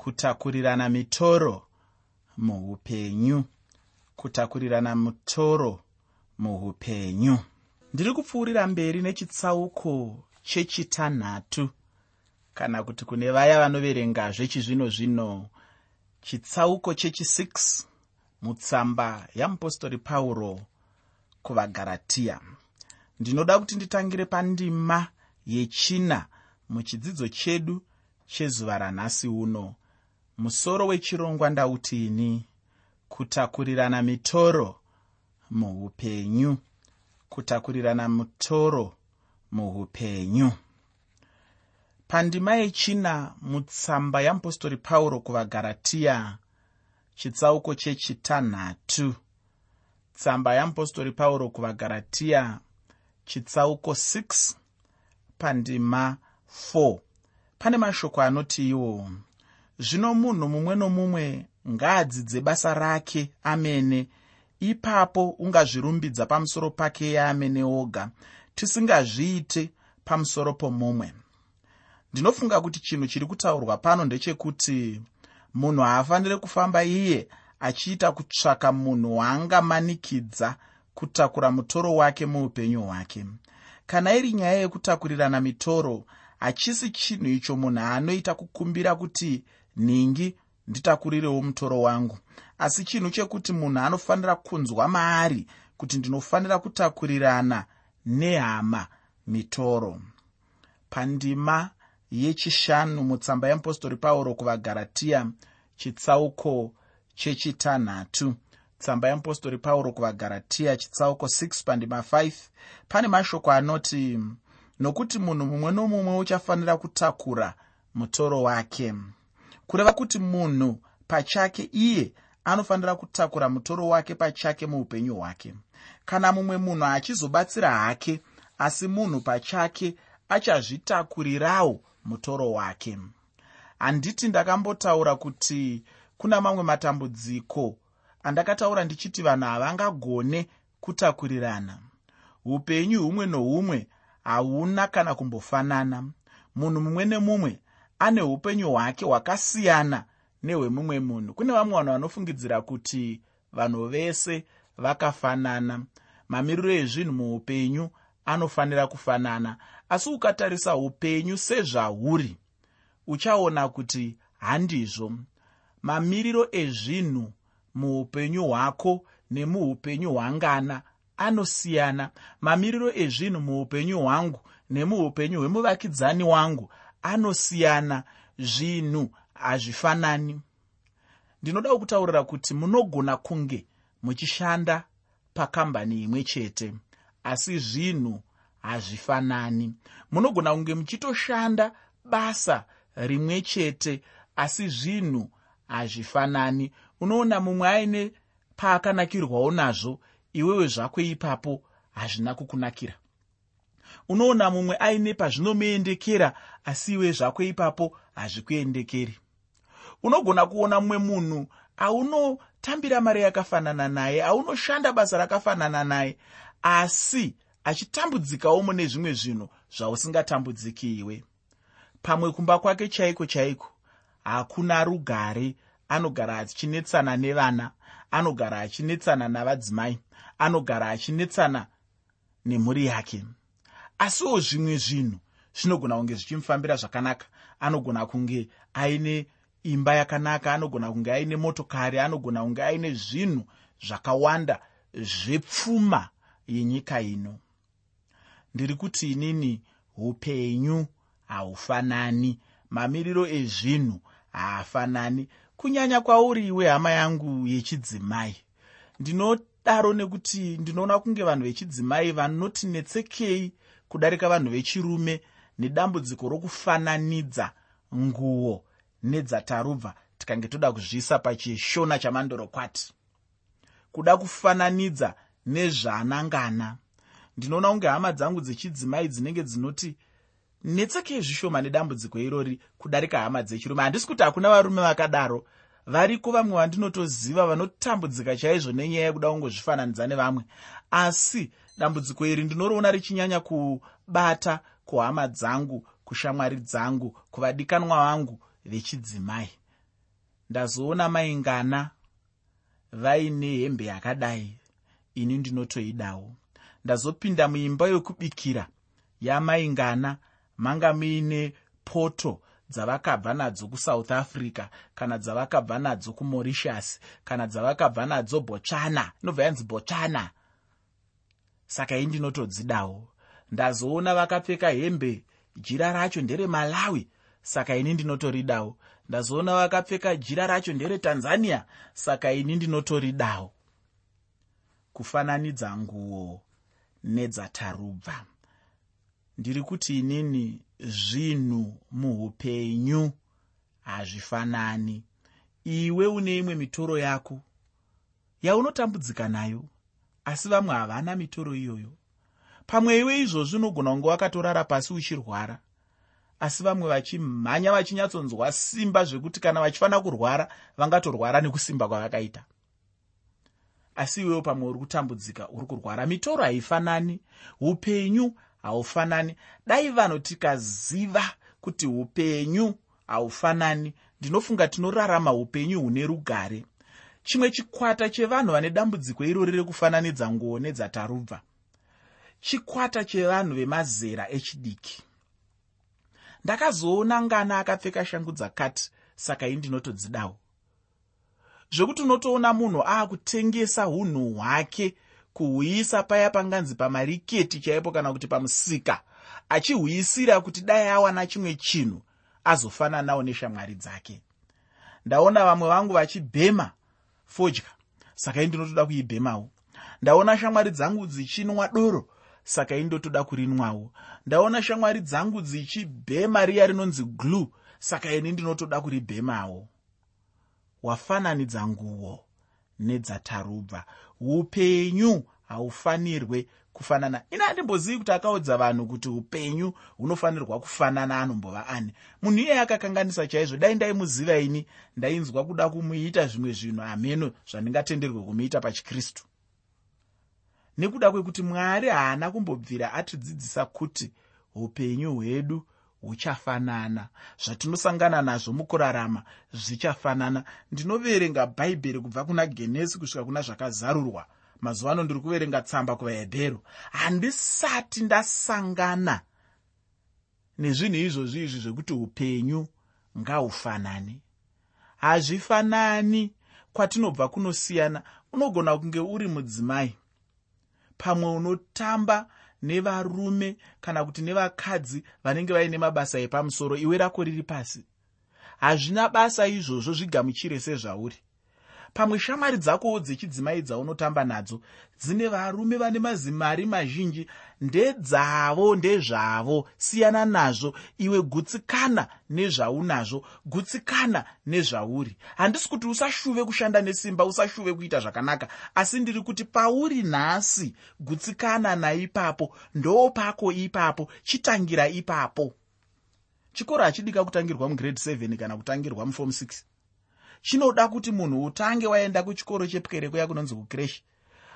kutakurirana mitoro muupenyu. Kutakurirana mitoro muupenyu. Ndiri kupfuurira mberi nechitsauko chechitanhatu. Kana kuti kune vaya vanoverenga zvechizvino zvino chitsauko chechi6 mutsamba yamupostori pauro kuvagaratiya ndinoda kuti nditangire pandima yechina muchidzidzo chedu chezuva ranhasi uno musoro wechirongwa ndautini kutakurirana mitoro muupenyu kutakurirana mitoro muupenyu. Pandima yechina mutsamba yamupostori pauro kuvagaratiya chitsauko chechitanhatu. Tsamba yamupostori pauro kuvagaratiya chitsauko 6 pandima 4 pane mashoko anoti iwo zvino munhu mumwe nomumwe ngaadzidze basa rake amene. Ipapo ungazvirumbidza pamusoro pake yeamene oga. Tisingazviite pamusoro pomumwe. Ndinofunga kuti chinhu chiri kutaurwa pano ndechekuti munhu haafaniri kufamba iye achiita kutsvaka munhu waangamanikidza kutakura mutoro wake muupenyu hwake. Kana iri nyaya yekutakurirana mitoro hachisi chinhu icho munhu anoita kukumbira kuti nhingi nditakurirewo mutoro wangu. Asi chinhu chekuti munhu anofanira kunzwa maari kuti ndinofanira kutakurirana nehama mitoro. Pandima yechishanu mutsamba yeapostori pauro kuvagaratiya chitsauko chechitanhatu. Tsamba yeapostori pauro kuvagaratiya chitsauko 6 pandima 5 pane mashoko anoti nokuti munhu mumwe nomumwe uchafanira kutakura mutoro wake kureva kuti munhu pachake iye anofanira kutakura mutoro wake pachake muupenyu hwake. Kana mumwe munhu achizobatsira hake asi munhu pachake achazvitakurirawo mutoro wake. Handiti ndakambotaura kuti kuna mamwe matambudziko andakataura ndichiti vanhu havangagone kutakurirana. Upenyu humwe nohumwe hauna kana kumbofanana. Munhu mumwe nemumwe ane upenyu hwake hwakasiyana nehwemumwe munhu. Kune vamwe vanhu vanofungidzira kuti vanhu vese vakafanana. Mamiriro ezvinhu muupenyu anofanira kufanana. Asi ukatarisa upenyu sezvahuri uchaona kuti handizvo. Mamiriro ezvinhu muupenyu hwako nemuupenyu hwangana anosiyana. Mamiriro ezvinhu muupenyu hwangu nemuupenyu hwemuvakidzani wangu anosiyana zvinhu hazvifanani. Ndinoda kutaurira kuti munogona kunge muchishanda pakambani imwe chete asi zvinhu hazvifanani. Munogona kunge muchitoshanda basa rimwe chete asi zvinhu hazvifanani. Unoona mumwe aine paakanakirwawo nazvo iwewe zvako ipapo hazvina kukunakira unoona mumwe aine pazvinomuendekera asi iwe zvako ipapo hazvikuendekeri. Unogona kuona mumwe munhu aunotambira mari yakafanana naye aunoshanda basa rakafanana naye asi achitambudzikawo mune zvimwe zvinhu zvausingatambudziki iwe. Pamwe kumba kwake chaiko chaiko hakuna rugare. Anogara achinetsana nevana anogara achinetsana navadzimai anogara achinetsana nemhuri yake asiwo zvimwe zvinhu zvinogona kunge zvichimufambira zvakanaka. Anogona kunge aine imba yakanaka anogona kunge aine motokari anogona kunge aine zvinhu zvakawanda zvepfuma yenyika ino. Ndiri kuti inini upenyu haufanani. Mamiriro ezvinhu haafanani. Kunyanya kwauri iwe hama yangu yechidzimai ndinodaro nekuti ndinoona kunge vanhu vechidzimai vanoti netsekei kudarika vanhu vechirume nedambudziko rokufananidza nguo nedzatarubva. Tikange toda kuzvisa pachishona chamandorokwati. Kuda kufananidza nezvanangana. Ndinoona kunge hama dzangu dzechidzimai dzinenge dzinoti netsekei zvishoma nedambudziko irori kudarika hama dzechirume. Handisi kuti hakuna varume vakadaro. Variko vamwe vandinotoziva vanotambudzika chaizvo nenyaya yekuda kungozvifananidza nevamwe. Asi dambudziko iri ndinoriona richinyanya kubata kuhama dzangu kushamwari dzangu kuvadikanwa vangu vechidzimai. Ndazoona maingana vaine hembe yakadai ini ndinotoidawo. Ndazopinda muimba yokubikira yamaingana manga muine poto dzavakabva nadzo kusouth africa kana dzavakabva nadzo kumauritius kana dzavakabva nadzo bochana inobva yanzi bochana saka ii ndinotodzidawo ndazoona vakapfeka hembe jira racho nderemalawi saka ini ndinotoridawo. Ndazoona vakapfeka jira racho nderetanzania saka ini ndinotoridawo. Kufananidza nguo nedzatarubva. Ndiri kuti inini zvinhu muupenyu hazvifanani. Iwe une imwe mitoro yako. Yaunotambudzika nayo asi vamwe havana mitoro iyoyo. Pamwe iwe izvozvi unogona kunge wakatorara pasi uchirwara asi vamwe vachimhanya vachinyatsonzwa simba zvekuti kana vachifanira kurwara vangatorwara nekusimba kwavakaita. Asi iwewo pamwe uri kutambudzika uri kurwara mitoro haifanani upenyu haufanani. Dai vanhu tikaziva kuti upenyu haufanani ndinofunga tinorarama upenyu hune rugare chimwe chikwata chevanhu vane dambudziko irori rekufananidza nguo nedzatarubva. Chikwata chevanhu vemazera echidiki. Ndakazoona ngana akapfeka shangu dzakati saka ii ndinotodzidawo. Zvekuti unotoona munhu aakutengesa unhu hwake kuhuisa paya panganzi pamariketi chaipo kana kuti pamusika achihuisira kuti dai awana chimwe chinhu azofananawo neshamwari dzake. Ndaona vamwe vangu vachibhema fodya. Saka ii ndinotoda kuibhemawo. Ndaona shamwari dzangu dzichinwa doro saka ii ndotoda kurinwawo. Ndaona shamwari dzangu dzichibhema riya rinonzi glue saka ini ndinotoda kuribhemawo. Wafananidza nguo nedzatarubva. Upenyu haufanirwe kufanana. Ina handimbozivi kuti akaudza vanhu kuti upenyu hunofanirwa kufanana anombova ani. Munhu iyeye akakanganisa chaizvo dai ndaimuziva ini ndainzwa kuda kumuita zvimwe zvinhu hameno zvandingatenderwe kumuita pachikristu. Nekuda kwekuti mwari haana kumbobvira atidzidzisa kuti upenyu hwedu huchafanana. Zvatinosangana nazvo mukurarama zvichafanana. Ndinoverenga bhaibheri kubva kuna genesi kusvika kuna zvakazarurwa mazuva ano ndiri kuverenga tsamba kuvahebheru handisati ndasangana nezvinhu izvozvi izvi zvekuti upenyu ngahufanani hazvifanani kwatinobva kunosiyana unogona kunge uri mudzimai pamwe unotamba nevarume kana kuti nevakadzi vanenge vaine mabasa epamusoro iwe rako riri pasi. Hazvina basa izvozvo zvigamuchire sezvauri pamwe shamwari dzakowo dzechidzimai dzaunotamba nadzo dzine varume vane mazimari mazhinji ndedzavo ndezvavo. Siyana nazvo iwe gutsikana nezvaunazvo gutsikana nezvauri. Handisi kuti usashuve kushanda nesimba usashuve kuita zvakanaka asi ndiri kuti pauri nhasi gutsikana naipapo ndo pako ipapo chitangira ipapo. Chikoro hachidika kutangirwa mugrade 7 kana kutangirwa mufom 6 chinoda kuti munhu utange waenda kuchikoro chepwereko yakunonzi kukreshi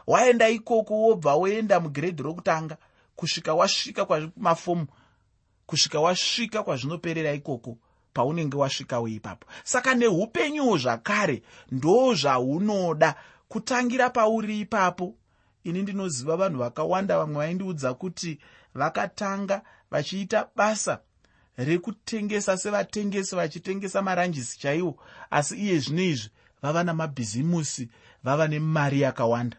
waenda ikoko wobva woenda mugiredhi rokutanga kusvika wasvika kwamafomu kusvika wasvika kwazvinoperera ikoko paunenge wasvikawo ipapo saka neupenyuwo zvakare ndo zvaunoda kutangira pauri ipapo. Ini ndinoziva vanhu vakawanda vamwe vaindiudza kuti vakatanga vachiita basa rekutengesa sevatengesi vachitengesa maranjisi chaiwo asi iye zvino izvi vava namabhizimusi vava nemari yakawanda.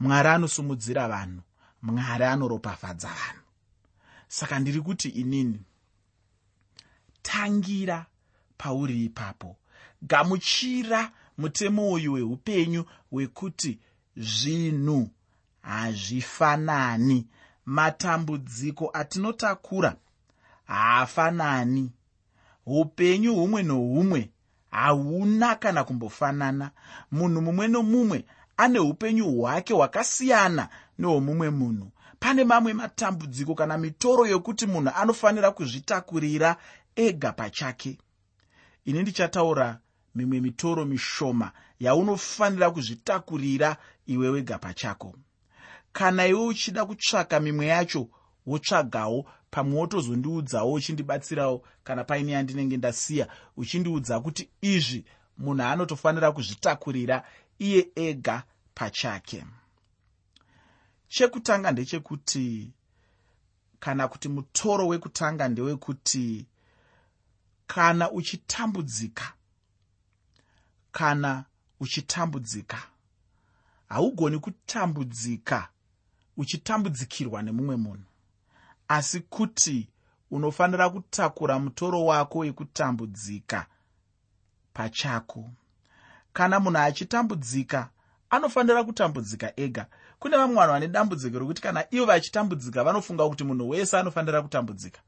Mwari anosumudzira vanhu mwari anoropafadza vanhu. Saka ndiri kuti inini tangira pauri ipapo. Gamuchira mutemo uyu weupenyu wekuti zvinhu hazvifanani. Matambudziko atinotakura haafanani. Upenyu humwe nohumwe hauna kana kumbofanana. Munhu mumwe nomumwe ane upenyu hwake hwakasiyana nehwomumwe munhu. Pane mamwe matambudziko kana mitoro yokuti munhu anofanira kuzvitakurira ega pachake. Ini ndichataura mimwe mitoro mishoma yaunofanira kuzvitakurira iwe wega pachako. Kana iwe uchida kutsvaka mimwe yacho wotsvagawo pamwe wotozondiudzawo uchindibatsirawo kana paine yandinenge ndasiya uchindiudza kuti izvi munhu anotofanira kuzvitakurira iye ega pachake. Chekutanga ndechekuti kana kuti mutoro wekutanga ndewekuti kana uchitambudzika kana uchitambudzika haugoni kutambudzika uchitambudzikirwa nemumwe munhu asi kuti unofanira kutakura mutoro wako wekutambudzika pachako. Kana munhu achitambudzika anofanira kutambudzika ega. Kune vamwe vanhu vane dambudziko rokuti kana ivo vachitambudzika vanofunga kuti munhu wese anofanira kutambudzika.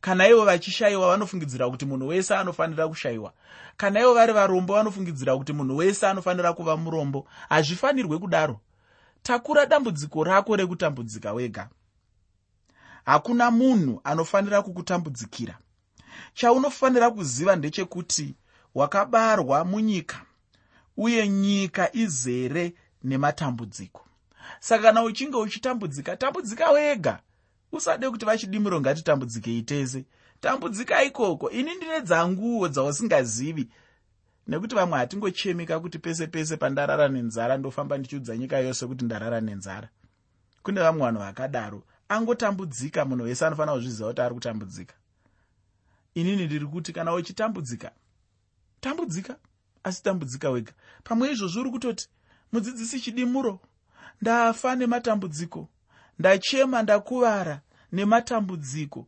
Kana ivo vachishayiwa vanofungidzira kuti munhu wese anofanira kushayiwa. Kana ivo vari varombo vanofungidzira kuti munhu wese anofanira kuva murombo. Hazvifanirwe kudaro. Takura dambudziko rako rekutambudzika wega hakuna munhu anofanira kukutambudzikira. Chaunofanira kuziva ndechekuti wakabarwa munyika uye nyika izere nematambudziko. Saka kana uchinge uchitambudzika tambudzika wega. Usade kuti vachidimuro ngatitambudzikei tese tambudzika ikoko ini ndine dzanguwo dzausingazivi nekuti vamwe hatingochemeka kuti pese pese pandarara nenzara ndofamba ndichiudza nyika yose kuti ndarara nenzara. Kune vamwe vanhu vakadaro angotambudzika munhu wese anofanira kuzviziva kuti ari kutambudzika. Inini ndiri kuti kana uchitambudzika tambudzika asi tambudzika wega. Pamwe izvozvo uri kutoti mudzidzisi chidimuro ndafa nematambudziko ndachema ndakuvara nematambudziko.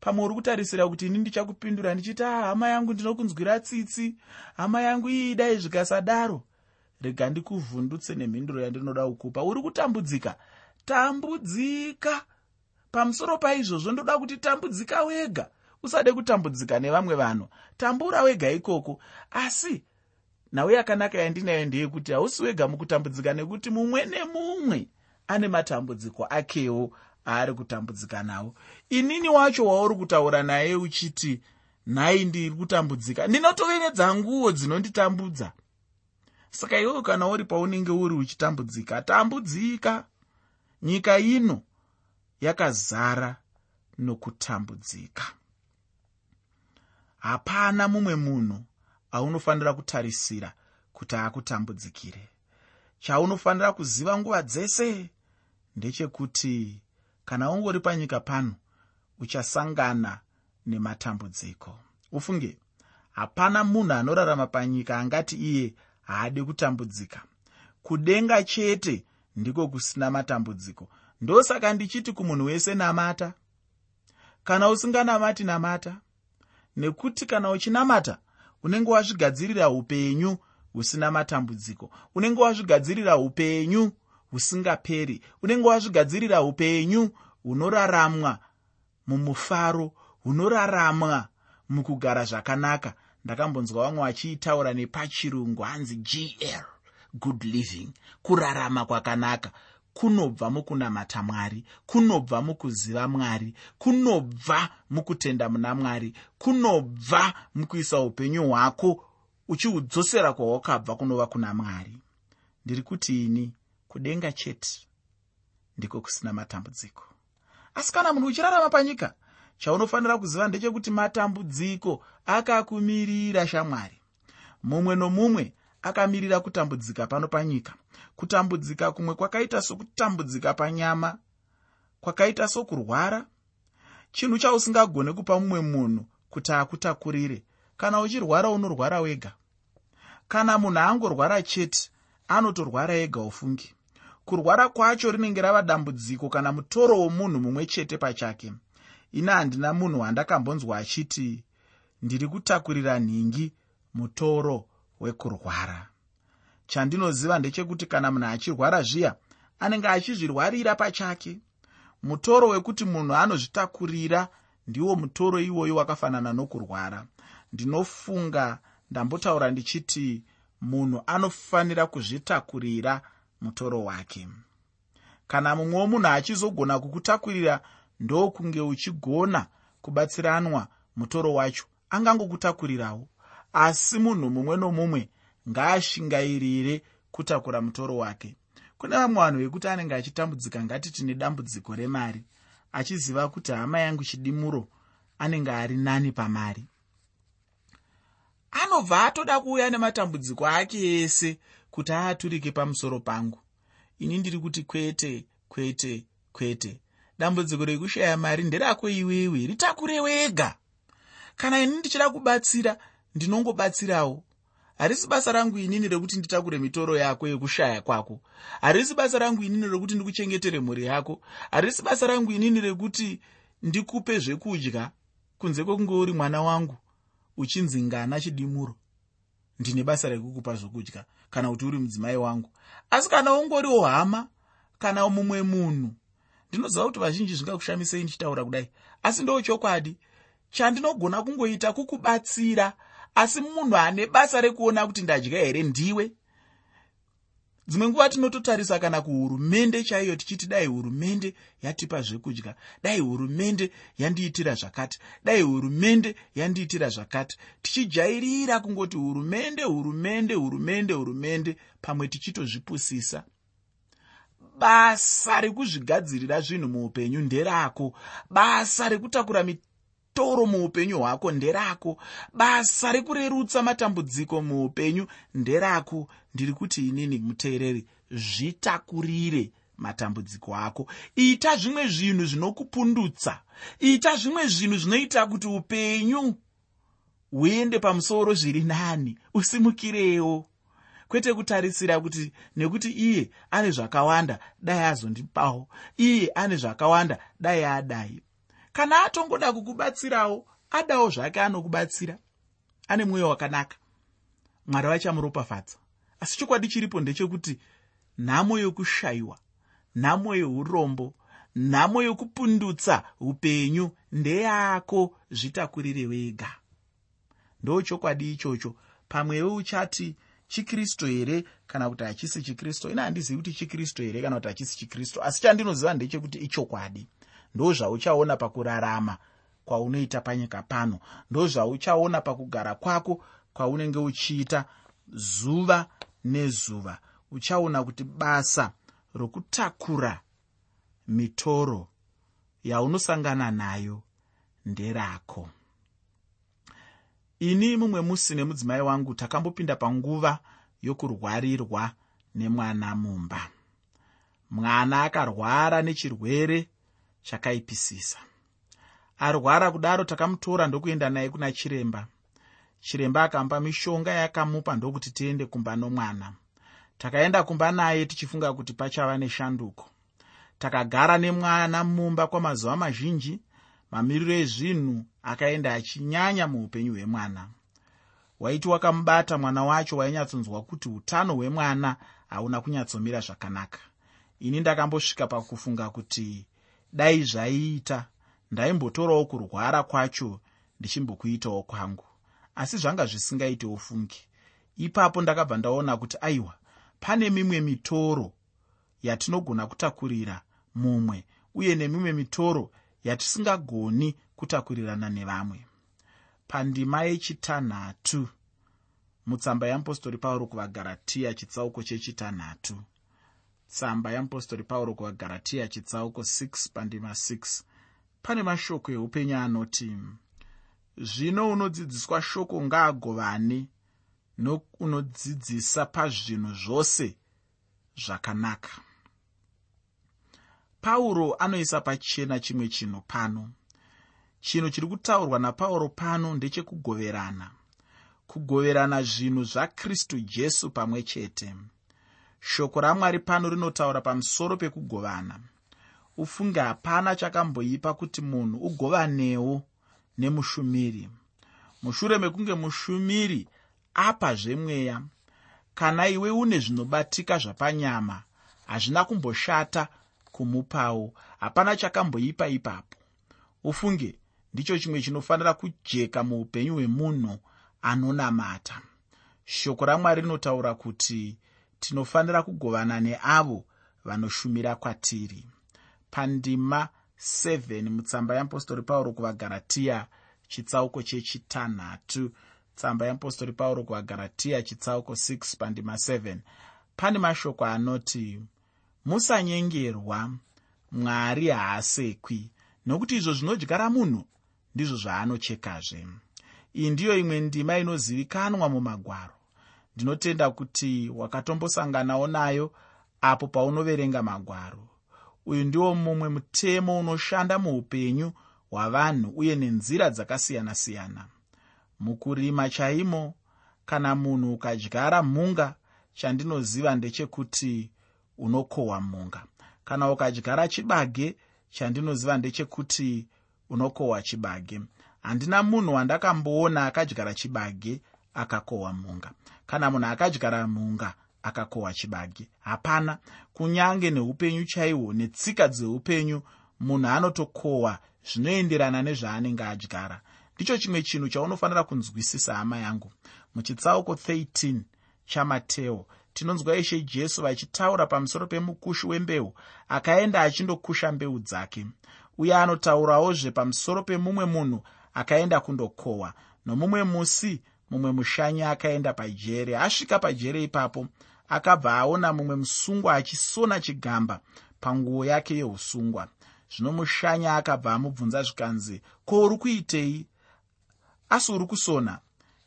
Pamwe uri kutarisira kuti ini ndichakupindura ndichiti ah, hama yangu ndinokunzwira tsitsi hama yangu ii dai zvikasadaro rega ndikuvhundutse nemhinduro yandinoda kukupa. Uri kutambudzika tambudzika pamusoro paizvozvo ndoda kuti tambudzika wega. Usade kutambudzika nevamwe vanhu. Tambura wega ikoko. Asi nhau yakanaka yandinayo ndeyekuti hausi wega mukutambudzika nekuti mumwe nemumwe ane matambudziko akewo aari kutambudzika nawo. Inini wacho wauri kutaura naye uchiti nhai ndiri kutambudzika. Ndinotovevedza nguo dzinonditambudza. Saka iwewo kana uri paunenge uri uchitambudzika tambudzika nyika ino yakazara nokutambudzika. Hapana mumwe munhu aunofanira kutarisira kuti akutambudzikire. Chaunofanira kuziva nguva dzese ndechekuti kana ungori panyika pano uchasangana nematambudziko. Ufunge hapana munhu anorarama panyika angati iye haadi kutambudzika. Kudenga chete ndiko kusina matambudziko. Ndosaka ndichiti kumunhu wese namata. Kana usinganamati namata. Nekuti kana uchinamata unenge wazvigadzirira upenyu husina matambudziko. Unenge wazvigadzirira upenyu husingaperi. Unenge wazvigadzirira upenyu hunoraramwa mumufaro hunoraramwa mukugara zvakanaka. Ndakambonzwa vamwe vachiitaura nepachirungu hanzi gl good living kurarama kwakanaka kunobva mukunamata mwari kunobva mukuziva mwari kunobva mukutenda muna mwari kunobva mukuisa upenyu hwako uchihudzosera kwahwakabva kunova kuna mwari. Ndiri kuti ini kudenga chete ndiko kusina matambudziko. Asi kana munhu uchirarama panyika chaunofanira kuziva ndechekuti matambudziko akakumirira shamwari. Mumwe nomumwe akamirira kutambudzika pano panyika. Kutambudzika kumwe kwakaita sokutambudzika panyama kwakaita sokurwara. Chinhu chausingagone kupa mumwe munhu kuti akutakurire kana uchirwara unorwara wega. Kana munhu angorwara chete anotorwara ega ufungi. Kurwara kwacho rinenge rava dambudziko kana mutoro womunhu mumwe chete pachake. Ina handina munhu wandakambonzwa achiti ndiri kutakurira nhingi mutoro wekurwara. Chandinoziva ndechekuti kana munhu achirwara zviya anenge achizvirwarira pachake. Mutoro wekuti munhu anozvitakurira ndiwo mutoro iwoyo wakafanana nokurwara. Ndinofunga ndambotaura ndichiti munhu anofanira kuzvitakurira mutoro wake. Kana mumwe womunhu achizogona kukutakurira ndokunge uchigona kubatsiranwa mutoro wacho angangokutakurirawo asi munhu mumwe nomumwe ngaashingairire kutakura mutoro wake. Kune vamwe vanhu vekuti anenge achitambudzika ngati tine dambudziko remari achiziva kuti hama yangu chidimuro anenge ari nani pamari. Anobva atoda kuuya nematambudziko ake ese kuti aaturike pamusoro pangu. Ini ndiri kuti kwete kwete kwete. Dambudziko rekushaya mari nderako iwewe ritakure wega kana ini ndichida kubatsira ndinongobatsirawo. Harisi basa rangu inini rekuti nditakure mitoro yako yekushaya kwako. Harisi basa rangu inini rekuti ndikuchengetere mhuri yako. Harisi basa rangu inini rekuti ndikupe zvekudya kunze kwekunge uri mwana wangu uchinzi ngana chidimuro. Ndine basa rekukupa zvokudya kana kuti uri mudzimai wangu. Asi kana ungoriwo hama kana mumwe munhu ndinoziva kuti vazhinji zvingakushamisei ndichitaura kudai. Asi ndo chokwadi chandinogona kungoita kukubatsira asi munhu ane basa rekuona kuti ndadya here ndiwe? Dzimwe nguva tinototarisa kana kuhurumende chaiyo tichiti dai hurumende yatipa zvekudya dai hurumende yandiitira zvakati dai hurumende yandiitira zvakati. Tichijairira kungoti hurumende hurumende hurumende hurumende pamwe tichitozvipusisa basa rekuzvigadzirira zvinhu muupenyu nderako. Basa rekutakura mitoro muupenyu hwako nderako. Basa rekurerutsa matambudziko muupenyu nderako. Ndiri kuti inini muteereri zvitakurire matambudziko ako. Ita zvimwe zvinhu zvinokupundutsa. Ita zvimwe zvinhu zvinoita kuti upenyu huende pamusoro zviri nani usimukirewo. Kwete kutarisira kuti nekuti iye ane zvakawanda dai azondipawo. Iye ane zvakawanda dai adai kana atongoda kukubatsirawo adawo zvake anokubatsira. Ane mwoyo wakanaka. Mwari vachamuropafadza asi chokwadi chiripo ndechekuti nhamo yokushayiwa nhamo yeurombo nhamo yokupundutsa upenyu ndeyako zvitakurire wega. Ndo chokwadi ichocho. Pamwewe uchati chikristu here kana kuti hachisi chikristu? Ina handizivi kuti chikristu here kana kuti hachisi chikristu asi chandinoziva ndechekuti ichokwadi ndo zvauchaona pakurarama kwaunoita panyika pano. Ndo zvauchaona pakugara kwako kwaunenge uchiita zuva nezuva. Uchaona kuti basa rokutakura mitoro yaunosangana nayo nderako. Ini mumwe musi nemudzimai wangu takambopinda panguva yokurwarirwa nemwana mumba. Mwana akarwara nechirwere chakaipisisa. Arwara kudaro takamutora ndokuenda naye kuna chiremba. Chiremba akampa mishonga yakamupa ndokuti tiende kumba nomwana takaenda kumba naye tichifunga kuti pachava neshanduko. Takagara nemwana mumba kwamazuva mazhinji mamiriro ezvinhu akaenda achinyanya muupenyu hwemwana. Waiti wakamubata mwana wacho wainyatsonzwa kuti utano hwemwana hauna kunyatsomira zvakanaka. Ini ndakambosvika pakufunga kuti dai zvaiita ndaimbotorawo kurwara kwacho ndichimbokuitawo kwangu. Asi zvanga zvisingaitewo fungi ipapo ndakabva ndaona kuti aiwa pane mimwe mitoro yatinogona kutakurira mumwe uye nemimwe mitoro yatisingagoni kutakurirana nevamwe. Pandima yechitanhatu mutsamba yeapostori pauro kuvagaratiya chitsauko chechitanhatu tsamba yeapostori pauro kuvagaratiya chitsauko 6 pandima 6 pane mashoko eupenyu anoti zvino unodzidziswa shoko ngaagovane nounodzidzisa pazvinhu zvose zvakanaka. Pauro anoisa pachena chimwe chinhu pano. Chinhu chiri kutaurwa napauro pano ndechekugoverana kugoverana zvinhu zvakristu jesu pamwe chete shoko ramwari pano rinotaura pamusoro pekugovana. Ufunge hapana chakamboipa kuti munhu ugovanewo nemushumiri. Mushure mekunge mushumiri apa zvemweya kana iwe une zvinobatika zvapanyama hazvina kumboshata kumupawo. Hapana chakamboipa ipapo. Ufunge ndicho chimwe chinofanira kujeka muupenyu hwemunhu anonamata. Shoko ramwari rinotaura kuti tinofanira kugovana neavo vanoshumira kwatiri. Pandima 7 mutsamba yeapostori pauro kuvagaratiya chitsauko chechitanhatu. Tsamba yeapostori pauro kuvagaratiya chitsauko 6 pandima 7 pane mashoko anoti musanyengerwa mwari haasekwi nokuti izvo zvinodyara munhu ndizvo zvaanochekazve. Iyi ndiyo imwe ndima inozivikanwa mumagwaro ndinotenda kuti wakatombosanganawo nayo apo paunoverenga magwaro. Uyu ndiwo mumwe mutemo unoshanda muupenyu hwavanhu uye nenzira dzakasiyana-siyana. Mukurima chaimo kana munhu ukadyara mhunga chandinoziva ndechekuti unokohwa mhunga kana ukadyara chibage chandinoziva ndechekuti unokohwa chibage. Handina munhu wandakamboona akadyara chibage akakohwa mhunga kana munhu akadyara mhunga akakohwa chibage hapana. Kunyange neupenyu chaihwo netsika dzeupenyu munhu anotokohwa zvinoenderana nezvaanenge adyara. Ndicho chimwe chinhu chaunofanira kunzwisisa hama yangu. Muchitsauko 13 chamateo tinonzwa ishe jesu vachitaura pamusoro pemukushi wembeu akaenda achindokusha mbeu dzake. Uye anotaurawo pamusoro pemumwe munhu akaenda kundokohwa nomumwe musi mumwe mushanyi akaenda pajere. Asvika pajere ipapo akabva aona mumwe musungwa achisona chigamba panguo yake yeusungwa zvino mushanya akabva amubvunza zvikanzi ko uri kuitei? Asi uri kusona.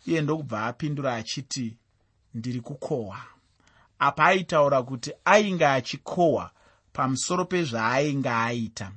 Iye ndokubva apindura achiti ndiri kukohwa. Apa aitaura kuti ainge achikohwa pamusoro pezvaainge aita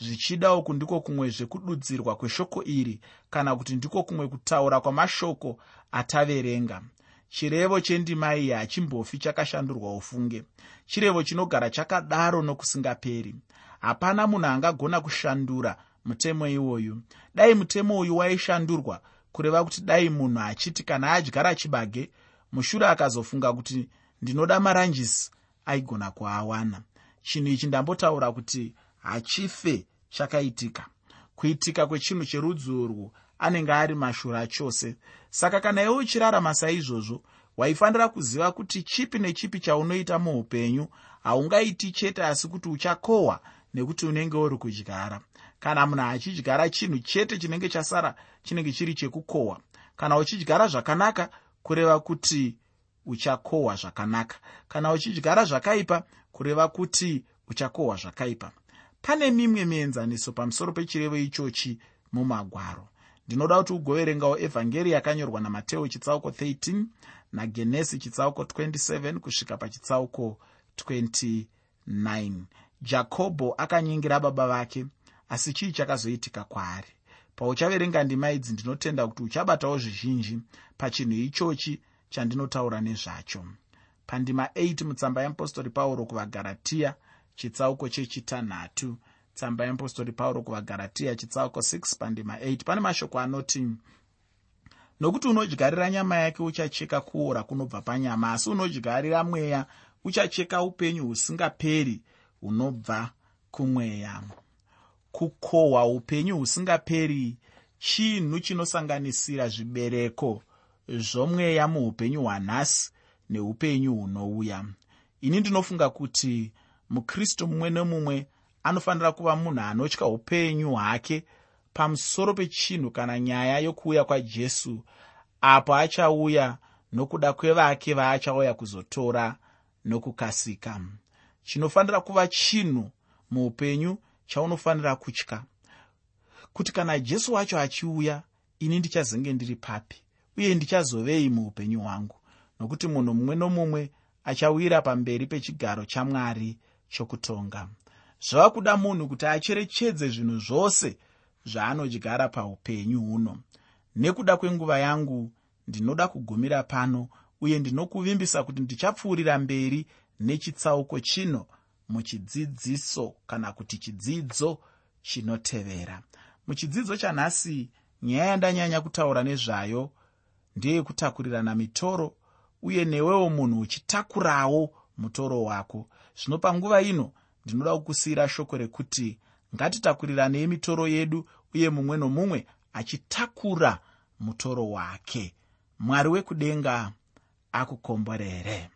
zvichida uku ndiko kumwe zvekududzirwa kweshoko iri kana kuti ndiko kumwe kutaura kwamashoko ataverenga. Chirevo chendima iyi hachimbofi chakashandurwa ufunge. Chirevo chinogara chakadaro nokusingaperi. Hapana munhu angagona kushandura mutemo iwoyu. Dai mutemo uyu waishandurwa kureva kuti dai munhu achiti kana adyara chibage mushure akazofunga kuti ndinoda maranjisi aigona kuawana. Chinhu ichi ndambotaura kuti hachife chakaitika. Kuitika kwechinhu cherudzi urwu anenge ari mashura chose. Saka kana iwe uchirarama saizvozvo waifanira kuziva kuti chipi nechipi chaunoita muupenyu haungaiti chete asi kuti uchakohwa nekuti unenge uri kudyara. Kana munhu achidyara chinhu chete chinenge chasara chinenge chiri chekukohwa. Kana uchidyara zvakanaka kureva kuti uchakohwa zvakanaka. Kana uchidyara zvakaipa kureva kuti uchakohwa zvakaipa pane mimwe mienzaniso pamusoro pechirevo ichochi mumagwaro. Ndinoda kuti ugoverengawo evhangeri yakanyorwa namateo chitsauko 13 nagenesi chitsauko 27 kusvika pachitsauko 29 jakobho akanyingira baba vake asi chii chakazoitika kwaari? Pauchaverenga ndima idzi ndinotenda kuti uchabatawo zvizhinji pachinhu ichochi chandinotaura nezvacho. Pandima 8 mutsamba yeapostori pauro kuvagaratiya chitsauko chechitanhatu. Tsamba yeapostori pauro kuvagaratiya chitsauko 6 pandima 8 pane mashoko anoti nokuti unodyarira nyama yake uchacheka kuora kunobva panyama asi unodyarira mweya uchacheka upenyu husingaperi hunobva kumweya. Kukohwa upenyu husingaperi chinhu chinosanganisira zvibereko zvomweya muupenyu hwanhasi neupenyu hunouya. Ini ndinofunga kuti mukristu mumwe nemumwe anofanira kuva munhu anotya upenyu hwake pamusoro pechinhu kana nyaya yokuuya kwajesu apo achauya nokuda kwevake vaachauya kuzotora nokukasika. Chinofanira kuva chinhu muupenyu chaunofanira kutya. Kuti kana jesu wacho achiuya ini ndichazenge ndiri papi uye ndichazovei muupenyu hwangu nokuti munhu mumwe nomumwe achawira pamberi pechigaro chamwari chokutonga. Zvava kuda munhu kuti acherechedze zvinhu zvose zvaanodyara paupenyu huno. Nekuda kwenguva yangu ndinoda kugumira pano uye ndinokuvimbisa kuti ndichapfuurira mberi nechitsauko chino muchidzidziso kana kuti chidzidzo chinotevera. Muchidzidzo chanhasi nyaya yandanyanya kutaura nezvayo ndeyekutakurirana mitoro uye newewo munhu uchitakurawo mutoro wako zvino panguva ino ndinoda kukusiyira shoko rekuti ngatitakurirane mitoro yedu uye mumwe nomumwe achitakura mutoro wake. Mwari wekudenga akukomborere